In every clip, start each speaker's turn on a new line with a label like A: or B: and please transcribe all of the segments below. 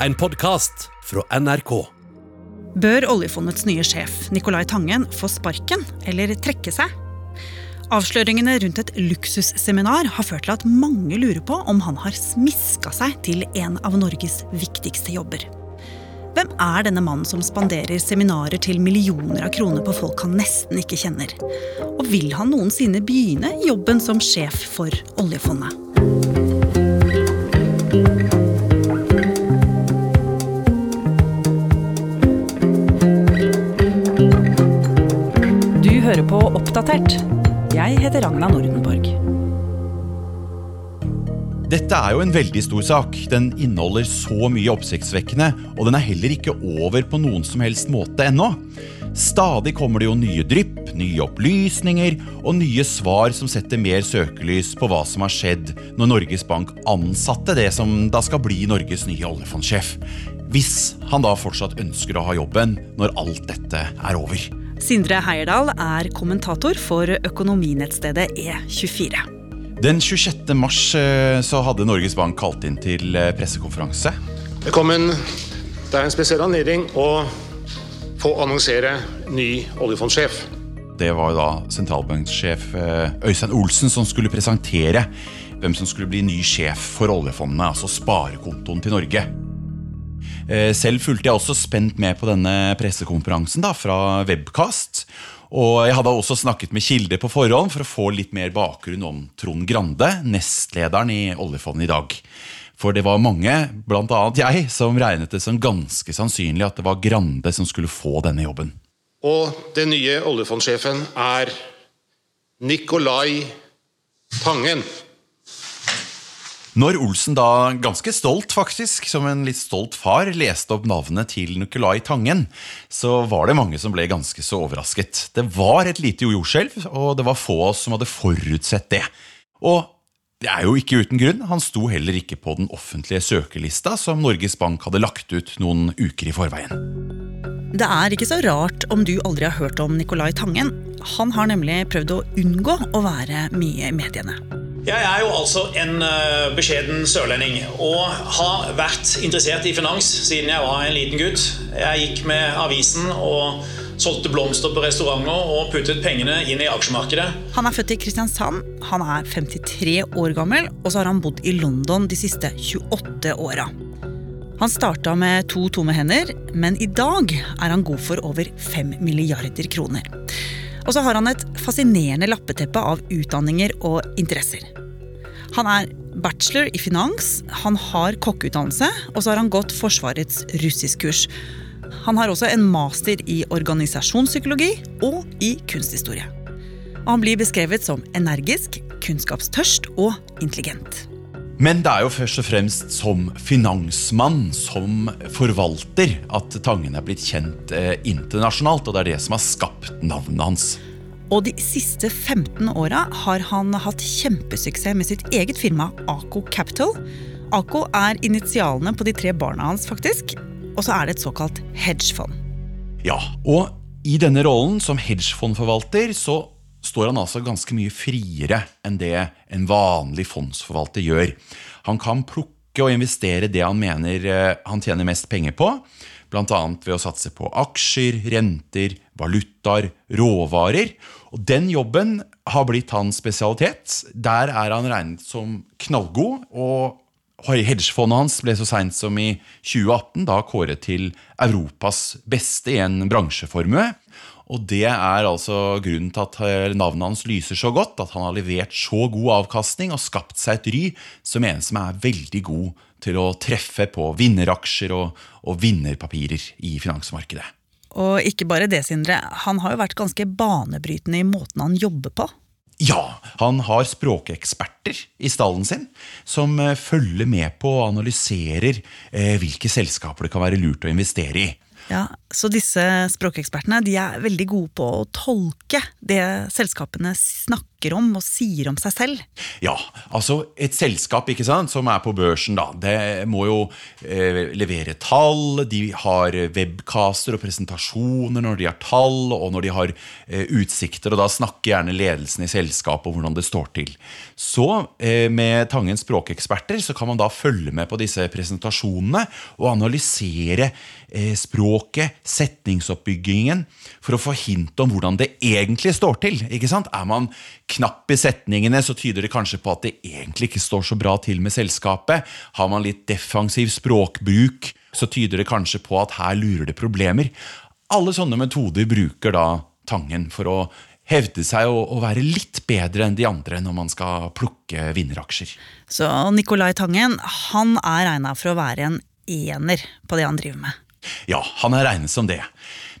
A: En podkast fra NRK.
B: Bør oljefondets nye sjef Nicolai Tangen få sparken eller trekke seg? Avsløringene rundt et luksusseminar har ført til at mange lurer på om han har smiska seg til en av Norges viktigste jobber. Hvem er denne mannen som spanderer seminarer til millioner av kroner på folk han nesten ikke kjenner? Og vil han noensinne begynne jobben som sjef for oljefondet?
C: Dette er jo en veldig stor sak. Den inneholder så mye oppsiktsvekkende, og den er heller ikke over på noen som helst måte ennå. Stadig kommer det jo nye drypp, nye opplysninger og nye svar som setter mer søkelys på hva som har skjedd når Norges Bank ansatte det som da skal bli Norges nye oljefondsjef. Hvis han da fortsatt ønsker å ha jobben når alt dette er over.
B: Sindre Heierdal er kommentator for økonominettstedet E24.
C: Den 26. mars eh, så hadde Norges Bank kalt inn til eh, pressekonferanse.
D: Velkommen. Det er en spesiell anledning å få annonsere ny oljefondsjef.
C: Det var jo da sentralbanksjef eh, Øystein Olsen som skulle presentere hvem som skulle bli ny sjef for oljefondene, altså sparekontoen til Norge. Selv fulgte jeg også spent med på denne pressekonferansen da, fra Webcast. Og jeg hadde også snakket med kilder på forhånd for å få litt mer bakgrunn om Trond Grande, nestlederen i oljefondet i dag. For det var mange, bl.a. jeg, som regnet det som ganske sannsynlig at det var Grande som skulle få denne jobben.
D: Og den nye oljefondsjefen er Nicolai Tangen.
C: Når Olsen da, ganske stolt faktisk, som en litt stolt far, leste opp navnet til Nicolai Tangen, så var det mange som ble ganske så overrasket. Det var et lite jordskjelv, og det var få av oss som hadde forutsett det. Og det er jo ikke uten grunn. Han sto heller ikke på den offentlige søkelista som Norges Bank hadde lagt ut noen uker i forveien.
B: Det er ikke så rart om du aldri har hørt om Nicolai Tangen. Han har nemlig prøvd å unngå å være mye i mediene.
E: Jeg er jo altså en uh, beskjeden sørlending og har vært interessert i finans siden jeg var en liten gutt. Jeg gikk med avisen og solgte blomster på restauranter og puttet pengene inn i aksjemarkedet.
B: Han er født i Kristiansand, han er 53 år gammel, og så har han bodd i London de siste 28 åra. Han starta med to tomme hender, men i dag er han god for over 5 milliarder kroner. Og så har han et fascinerende lappeteppe av utdanninger og interesser. Han er bachelor i finans, han har kokkeutdannelse, og så har han gått Forsvarets russiskkurs. Han har også en master i organisasjonspsykologi og i kunsthistorie. Og han blir beskrevet som energisk, kunnskapstørst og intelligent.
C: Men det er jo først og fremst som finansmann, som forvalter, at Tangen er blitt kjent eh, internasjonalt. Og det er det som har skapt navnet hans.
B: Og de siste 15 åra har han hatt kjempesuksess med sitt eget firma Ako Capital. Ako er initialene på de tre barna hans, faktisk. Og så er det et såkalt hedgefond.
C: Ja, og i denne rollen som hedgefondforvalter så står han altså ganske mye friere enn det en vanlig fondsforvalter gjør. Han kan plukke og investere det han mener eh, han tjener mest penger på, bl.a. ved å satse på aksjer, renter, valutaer, råvarer. Og den jobben har blitt hans spesialitet. Der er han regnet som knallgod. og Hedgefondet hans ble så seint som i 2018 da kåret til Europas beste i en bransjeformue. Og det er altså grunnen til at navnet hans lyser så godt, at han har levert så god avkastning og skapt seg et ry som en som er veldig god til å treffe på vinneraksjer og, og vinnerpapirer i finansmarkedet.
B: Og ikke bare det, Sindre. Han har jo vært ganske banebrytende i måten han jobber på.
C: Ja, han har språkeksperter i stallen sin som eh, følger med på og analyserer eh, hvilke selskaper det kan være lurt å investere i.
B: Ja, Så disse språkekspertene de er veldig gode på å tolke det selskapene snakker om og sier om seg selv.
C: Ja, altså et selskap ikke sant, som er på børsen, da, det må jo eh, levere tall. De har webcaster og presentasjoner når de har tall, og når de har eh, utsikter. Og da snakker gjerne ledelsen i selskapet om hvordan det står til. Så eh, med Tangens språkeksperter så kan man da følge med på disse presentasjonene og analysere eh, språket, setningsoppbyggingen, for å få hint om hvordan det egentlig står til. ikke sant? Er man knapp i setningene, så tyder det kanskje på at det egentlig ikke står så bra til med selskapet. Har man litt defensiv språkbruk, så tyder det kanskje på at her lurer det problemer. Alle sånne metoder bruker da Tangen for å hevde seg og, være litt bedre enn de andre når man skal plukke vinneraksjer.
B: Så Nicolai Tangen han er regna for å være en ener på det han driver med.
C: Ja, han er regnet som det.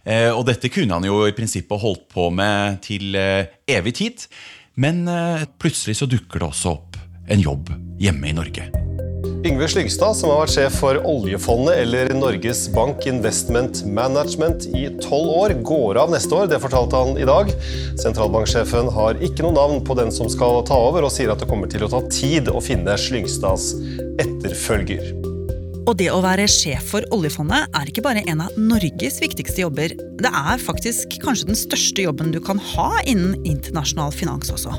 C: Eh, og dette kunne han jo i prinsippet holdt på med til eh, evig tid. Men eh, plutselig så dukker det også opp en jobb hjemme i Norge.
F: Yngve Slyngstad, som har vært sjef for oljefondet eller Norges Bank Investment Management i tolv år, går av neste år. Det fortalte han i dag. Sentralbanksjefen har ikke noe navn på den som skal ta over, og sier at det kommer til å ta tid å finne Slyngstads etterfølger.
B: Og det å være sjef for oljefondet er ikke bare en av Norges viktigste jobber. Det er faktisk kanskje den største jobben du kan ha innen internasjonal finans også.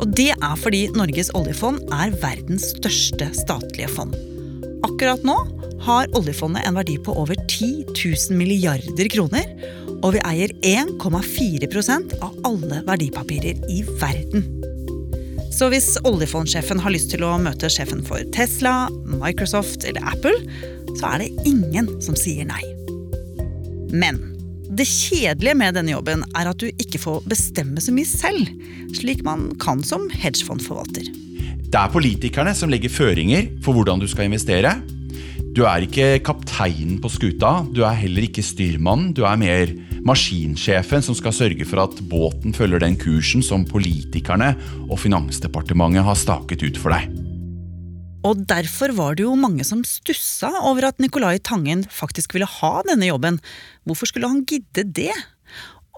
B: Og det er fordi Norges oljefond er verdens største statlige fond. Akkurat nå har oljefondet en verdi på over 10 000 milliarder kroner, og vi eier 1,4% av alle verdipapirer i verden. Så hvis oljefondsjefen har lyst til å møte sjefen for Tesla, Microsoft eller Apple, så er det ingen som sier nei. Men det kjedelige med denne jobben er at du ikke får bestemme så mye selv, slik man kan som hedgefondforvalter.
C: Det er politikerne som legger føringer for hvordan du skal investere. Du er ikke kapteinen på skuta, du er heller ikke styrmannen. Du er mer maskinsjefen som skal sørge for at båten følger den kursen som politikerne og Finansdepartementet har staket ut for deg.
B: Og derfor var det jo mange som stussa over at Nicolai Tangen faktisk ville ha denne jobben. Hvorfor skulle han gidde det?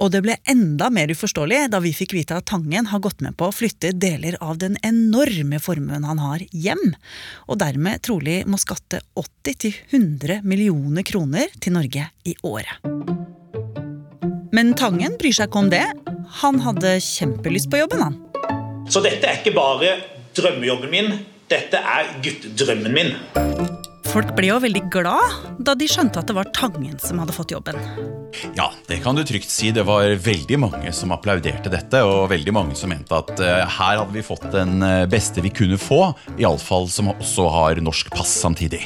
B: Og det ble enda mer uforståelig da vi fikk vite at Tangen har gått med på å flytte deler av den enorme formuen han har, hjem, og dermed trolig må skatte 80-100 millioner kroner til Norge i året. Men Tangen bryr seg ikke om det. Han hadde kjempelyst på jobben, han.
E: Så dette er ikke bare drømmejobben min, dette er guttedrømmen min.
B: Folk ble jo veldig glad da de skjønte at det var Tangen som hadde fått jobben.
C: Ja, det kan du trygt si. Det var veldig mange som applauderte dette, og veldig mange som mente at uh, her hadde vi fått den uh, beste vi kunne få, iallfall som også har norsk pass samtidig.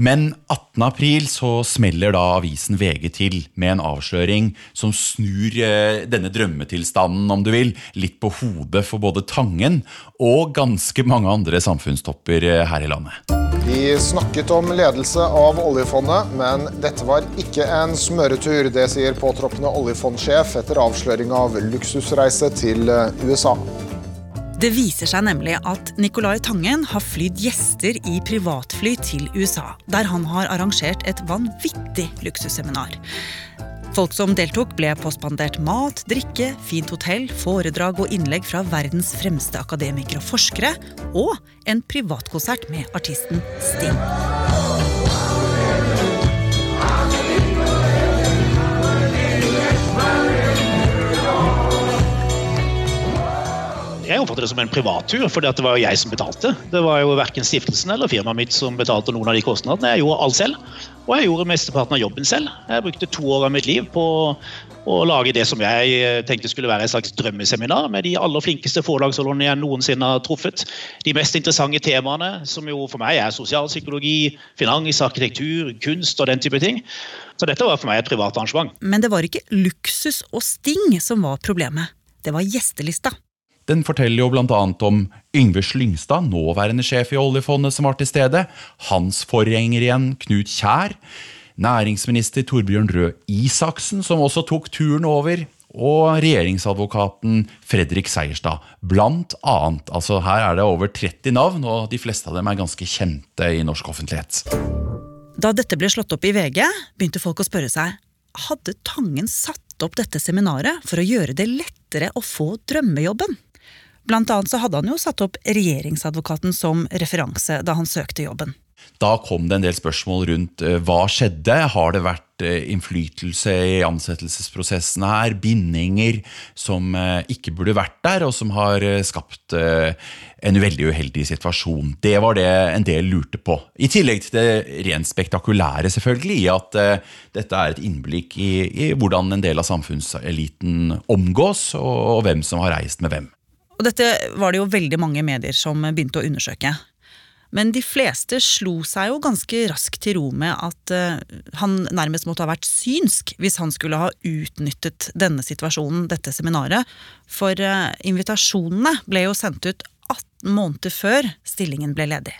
C: Men 18. april så smeller da avisen VG til med en avsløring som snur eh, denne drømmetilstanden, om du vil, litt på hodet for både Tangen og ganske mange andre samfunnstopper eh, her i landet.
G: De snakket om ledelse av oljefondet, men dette var ikke en smøretur. Det sier påtroppende oljefondsjef etter avsløring av luksusreise til eh, USA.
B: Det viser seg nemlig at Nicolai Tangen har flydd gjester i privatfly til USA, der han har arrangert et vanvittig luksusseminar. Folk som deltok, ble påspandert mat, drikke, fint hotell, foredrag og innlegg fra verdens fremste akademikere og forskere, og en privatkonsert med artisten Sting.
H: Jeg oppfatter det som en privattur, for det var jo jeg som betalte. Det var jo verken stiftelsen eller firmaet mitt som betalte noen av de kostnadene. Jeg gjorde alt selv, og jeg gjorde mesteparten av jobben selv. Jeg brukte to år av mitt liv på å lage det som jeg eh, tenkte skulle være et slags drømmeseminar med de aller flinkeste forlagsholderne jeg noensinne har truffet. De mest interessante temaene, som jo for meg er sosialpsykologi, finans, arkitektur, kunst og den type ting. Så dette var for meg et privat arrangement.
B: Men det var ikke luksus og sting som var problemet. Det var gjestelista.
C: Den forteller jo bl.a. om Yngve Slyngstad, nåværende sjef i oljefondet, som var til stede, hans forgjenger igjen, Knut Kjær, næringsminister Torbjørn Røe Isaksen, som også tok turen over, og regjeringsadvokaten Fredrik Seierstad, blant annet. Altså Her er det over 30 navn, og de fleste av dem er ganske kjente i norsk offentlighet.
B: Da dette ble slått opp i VG, begynte folk å spørre seg hadde Tangen satt opp dette seminaret for å gjøre det lettere å få drømmejobben. Blant annet så hadde han jo satt opp regjeringsadvokaten som referanse da han søkte jobben.
C: Da kom det en del spørsmål rundt eh, hva skjedde. Har det vært eh, innflytelse i ansettelsesprosessen her? Bindinger som eh, ikke burde vært der, og som har skapt en veldig uheldig situasjon. Det var det en del lurte på. I tillegg til det rent spektakulære, selvfølgelig, i at dette er et innblikk i, i hvordan en del av samfunnseliten omgås, og, og hvem som har reist med hvem.
B: Og dette var det jo veldig mange medier som begynte å undersøke. Men de fleste slo seg jo ganske raskt til ro med at uh, han nærmest måtte ha vært synsk hvis han skulle ha utnyttet denne situasjonen, dette seminaret. For uh, invitasjonene ble jo sendt ut 18 måneder før stillingen ble ledig.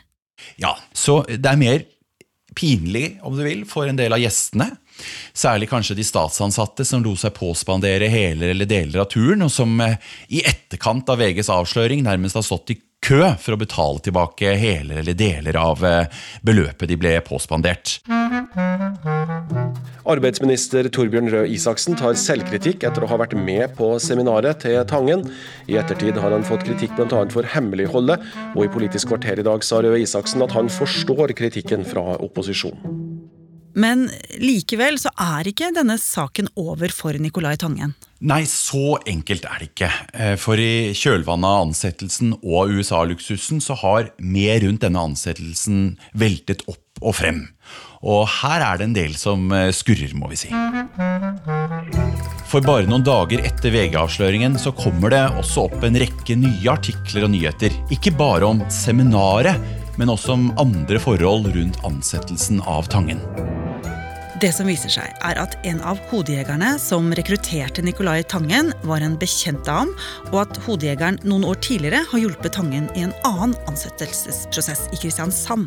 C: Ja, så det er mer pinlig, om du vil, for en del av gjestene. Særlig kanskje de statsansatte som lo seg påspandere hele eller deler av turen, og som uh, i etterkant av VGs avsløring nærmest har stått i kø for å betale tilbake hele eller deler av eh, beløpet de ble påspandert.
F: Arbeidsminister Torbjørn Røe Isaksen tar selvkritikk etter å ha vært med på seminaret til Tangen. I ettertid har han fått kritikk bl.a. for hemmeligholdet, og i Politisk kvarter i dag sa Røe Isaksen at han forstår kritikken fra opposisjonen.
B: Men likevel så er ikke denne saken over for Nicolai Tangen.
C: Nei, så enkelt er det ikke. Eh, for i kjølvannet av ansettelsen og USA-luksusen så har mer rundt denne ansettelsen veltet opp og frem. Og her er det en del som eh, skurrer, må vi si. For bare noen dager etter VG-avsløringen så kommer det også opp en rekke nye artikler og nyheter. Ikke bare om seminaret, men også om andre forhold rundt ansettelsen av Tangen.
B: Det som viser seg, er at en av hodejegerne som rekrutterte Nicolai Tangen, var en bekjent av ham, og at hodejegeren noen år tidligere har hjulpet Tangen i en annen ansettelsesprosess i Kristiansand.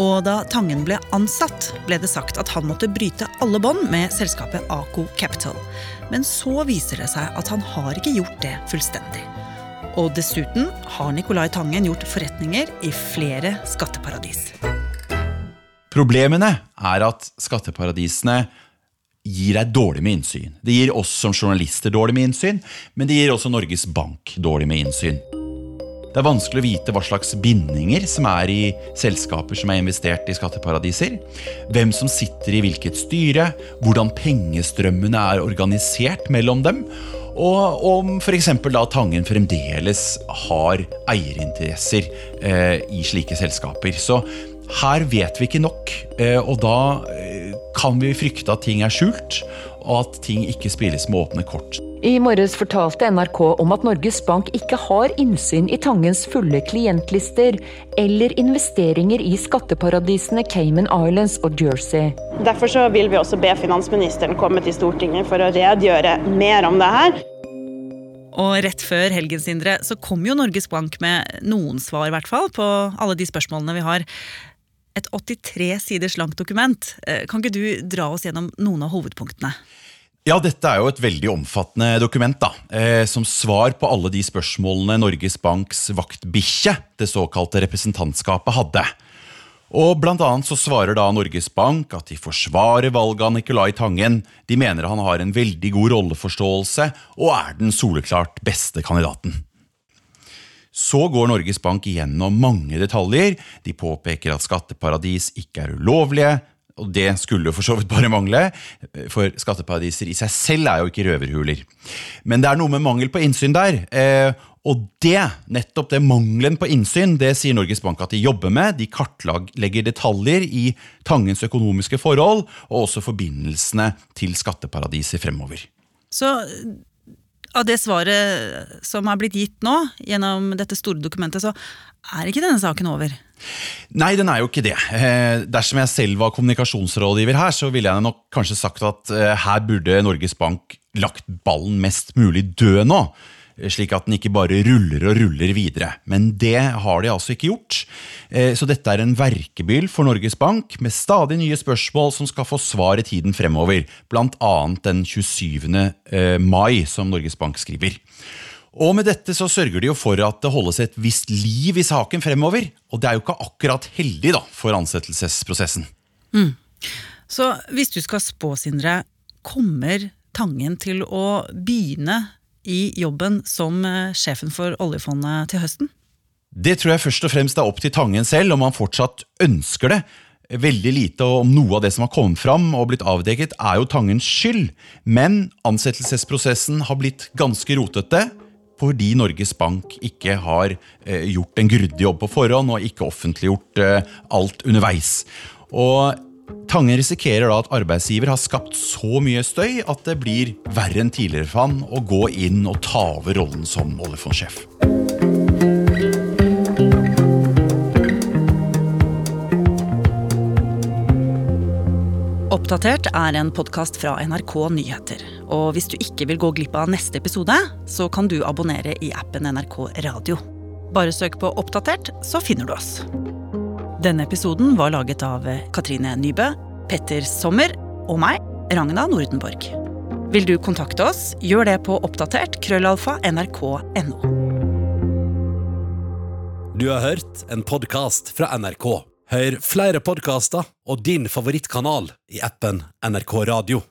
B: Og da Tangen ble ansatt, ble det sagt at han måtte bryte alle bånd med selskapet Aco Capital. Men så viser det seg at han har ikke gjort det fullstendig. Og dessuten har Nicolai Tangen gjort forretninger i flere skatteparadis.
C: Problemene er at skatteparadisene gir deg dårlig med innsyn. Det gir oss som journalister dårlig med innsyn, men det gir også Norges Bank dårlig med innsyn. Det er vanskelig å vite hva slags bindinger som er i selskaper som er investert i skatteparadiser, hvem som sitter i hvilket styre, hvordan pengestrømmene er organisert mellom dem, og om f.eks. da Tangen fremdeles har eierinteresser eh, i slike selskaper. Så her vet vi ikke nok, eh, og da eh, kan vi frykte at ting er skjult, og at ting ikke spilles med åpne kort.
I: I morges fortalte NRK om at Norges Bank ikke har innsyn i Tangens fulle klientlister eller investeringer i skatteparadisene Cayman Islands og Jersey.
J: Derfor vil vi også be finansministeren komme til Stortinget for å redegjøre mer om det her.
B: Og rett før helgen Sindre, så kom jo Norges Bank med noen svar i hvert fall, på alle de spørsmålene vi har et 83 siders langt dokument. Eh, kan ikke du dra oss gjennom noen av hovedpunktene?
C: Ja, dette er jo et veldig omfattende dokument. da. Eh, som svar på alle de spørsmålene Norges Banks vaktbikkje, det såkalte representantskapet, hadde. Og Blant annet så svarer da Norges Bank at de forsvarer valget av Nicolai Tangen. De mener han har en veldig god rolleforståelse og er den soleklart beste kandidaten. Så går Norges Bank igjennom mange detaljer. De påpeker at skatteparadis ikke er ulovlige. Og det skulle jo for så vidt bare mangle, for skatteparadiser i seg selv er jo ikke røverhuler. Men det er noe med mangel på innsyn der. Eh, og det, nettopp det mangelen på innsyn, det sier Norges Bank at de jobber med. De kartlegger detaljer i Tangens økonomiske forhold, og også forbindelsene til skatteparadiser fremover.
B: Så av det svaret som er blitt gitt nå, gjennom dette store dokumentet, så er ikke denne saken over?
C: Nei, den er jo ikke det. Eh, dersom jeg selv var kommunikasjonsrådgiver her, så ville jeg nok kanskje sagt at eh, her burde Norges Bank lagt ballen mest mulig død nå slik at den ikke bare ruller og ruller videre. Men det har de altså ikke gjort. Eh, så dette er en verkebyll for Norges Bank, med stadig nye spørsmål som skal få svar i tiden fremover, bl.a. den 27. Eh, mai, som Norges Bank skriver. Og med dette så sørger de jo for at det holdes et visst liv i saken fremover, og det er jo ikke akkurat heldig da, for ansettelsesprosessen.
B: Så hvis du skal spå, Sindre, kommer Tangen til å begynne i jobben som eh, sjefen for oljefondet til høsten?
C: Det tror jeg først og fremst er opp til Tangen selv om han fortsatt ønsker det. Veldig lite om noe av det som har kommet fram og blitt avdekket, er jo Tangens skyld. Men ansettelsesprosessen har blitt ganske rotete fordi Norges Bank ikke har eh, gjort en grundig jobb på forhånd og ikke offentliggjort eh, alt underveis. Og Tangen risikerer da at arbeidsgiver har skapt så mye støy at det blir verre enn tidligere for han å gå inn og ta over rollen som oljefondsjef.
B: Oppdatert er en podkast fra NRK Nyheter. Og hvis du ikke vil gå glipp av neste episode, så kan du abonnere i appen NRK Radio. Bare søk på Oppdatert, så finner du oss. Denne episoden var laget av Katrine Nybø, Petter Sommer og meg, Ragna Nordenborg. Vil du kontakte oss, gjør det på oppdatert krøllalfa nrk.no.
A: Du har hørt en podkast fra NRK. Hør flere podkaster og din favorittkanal i appen NRK Radio.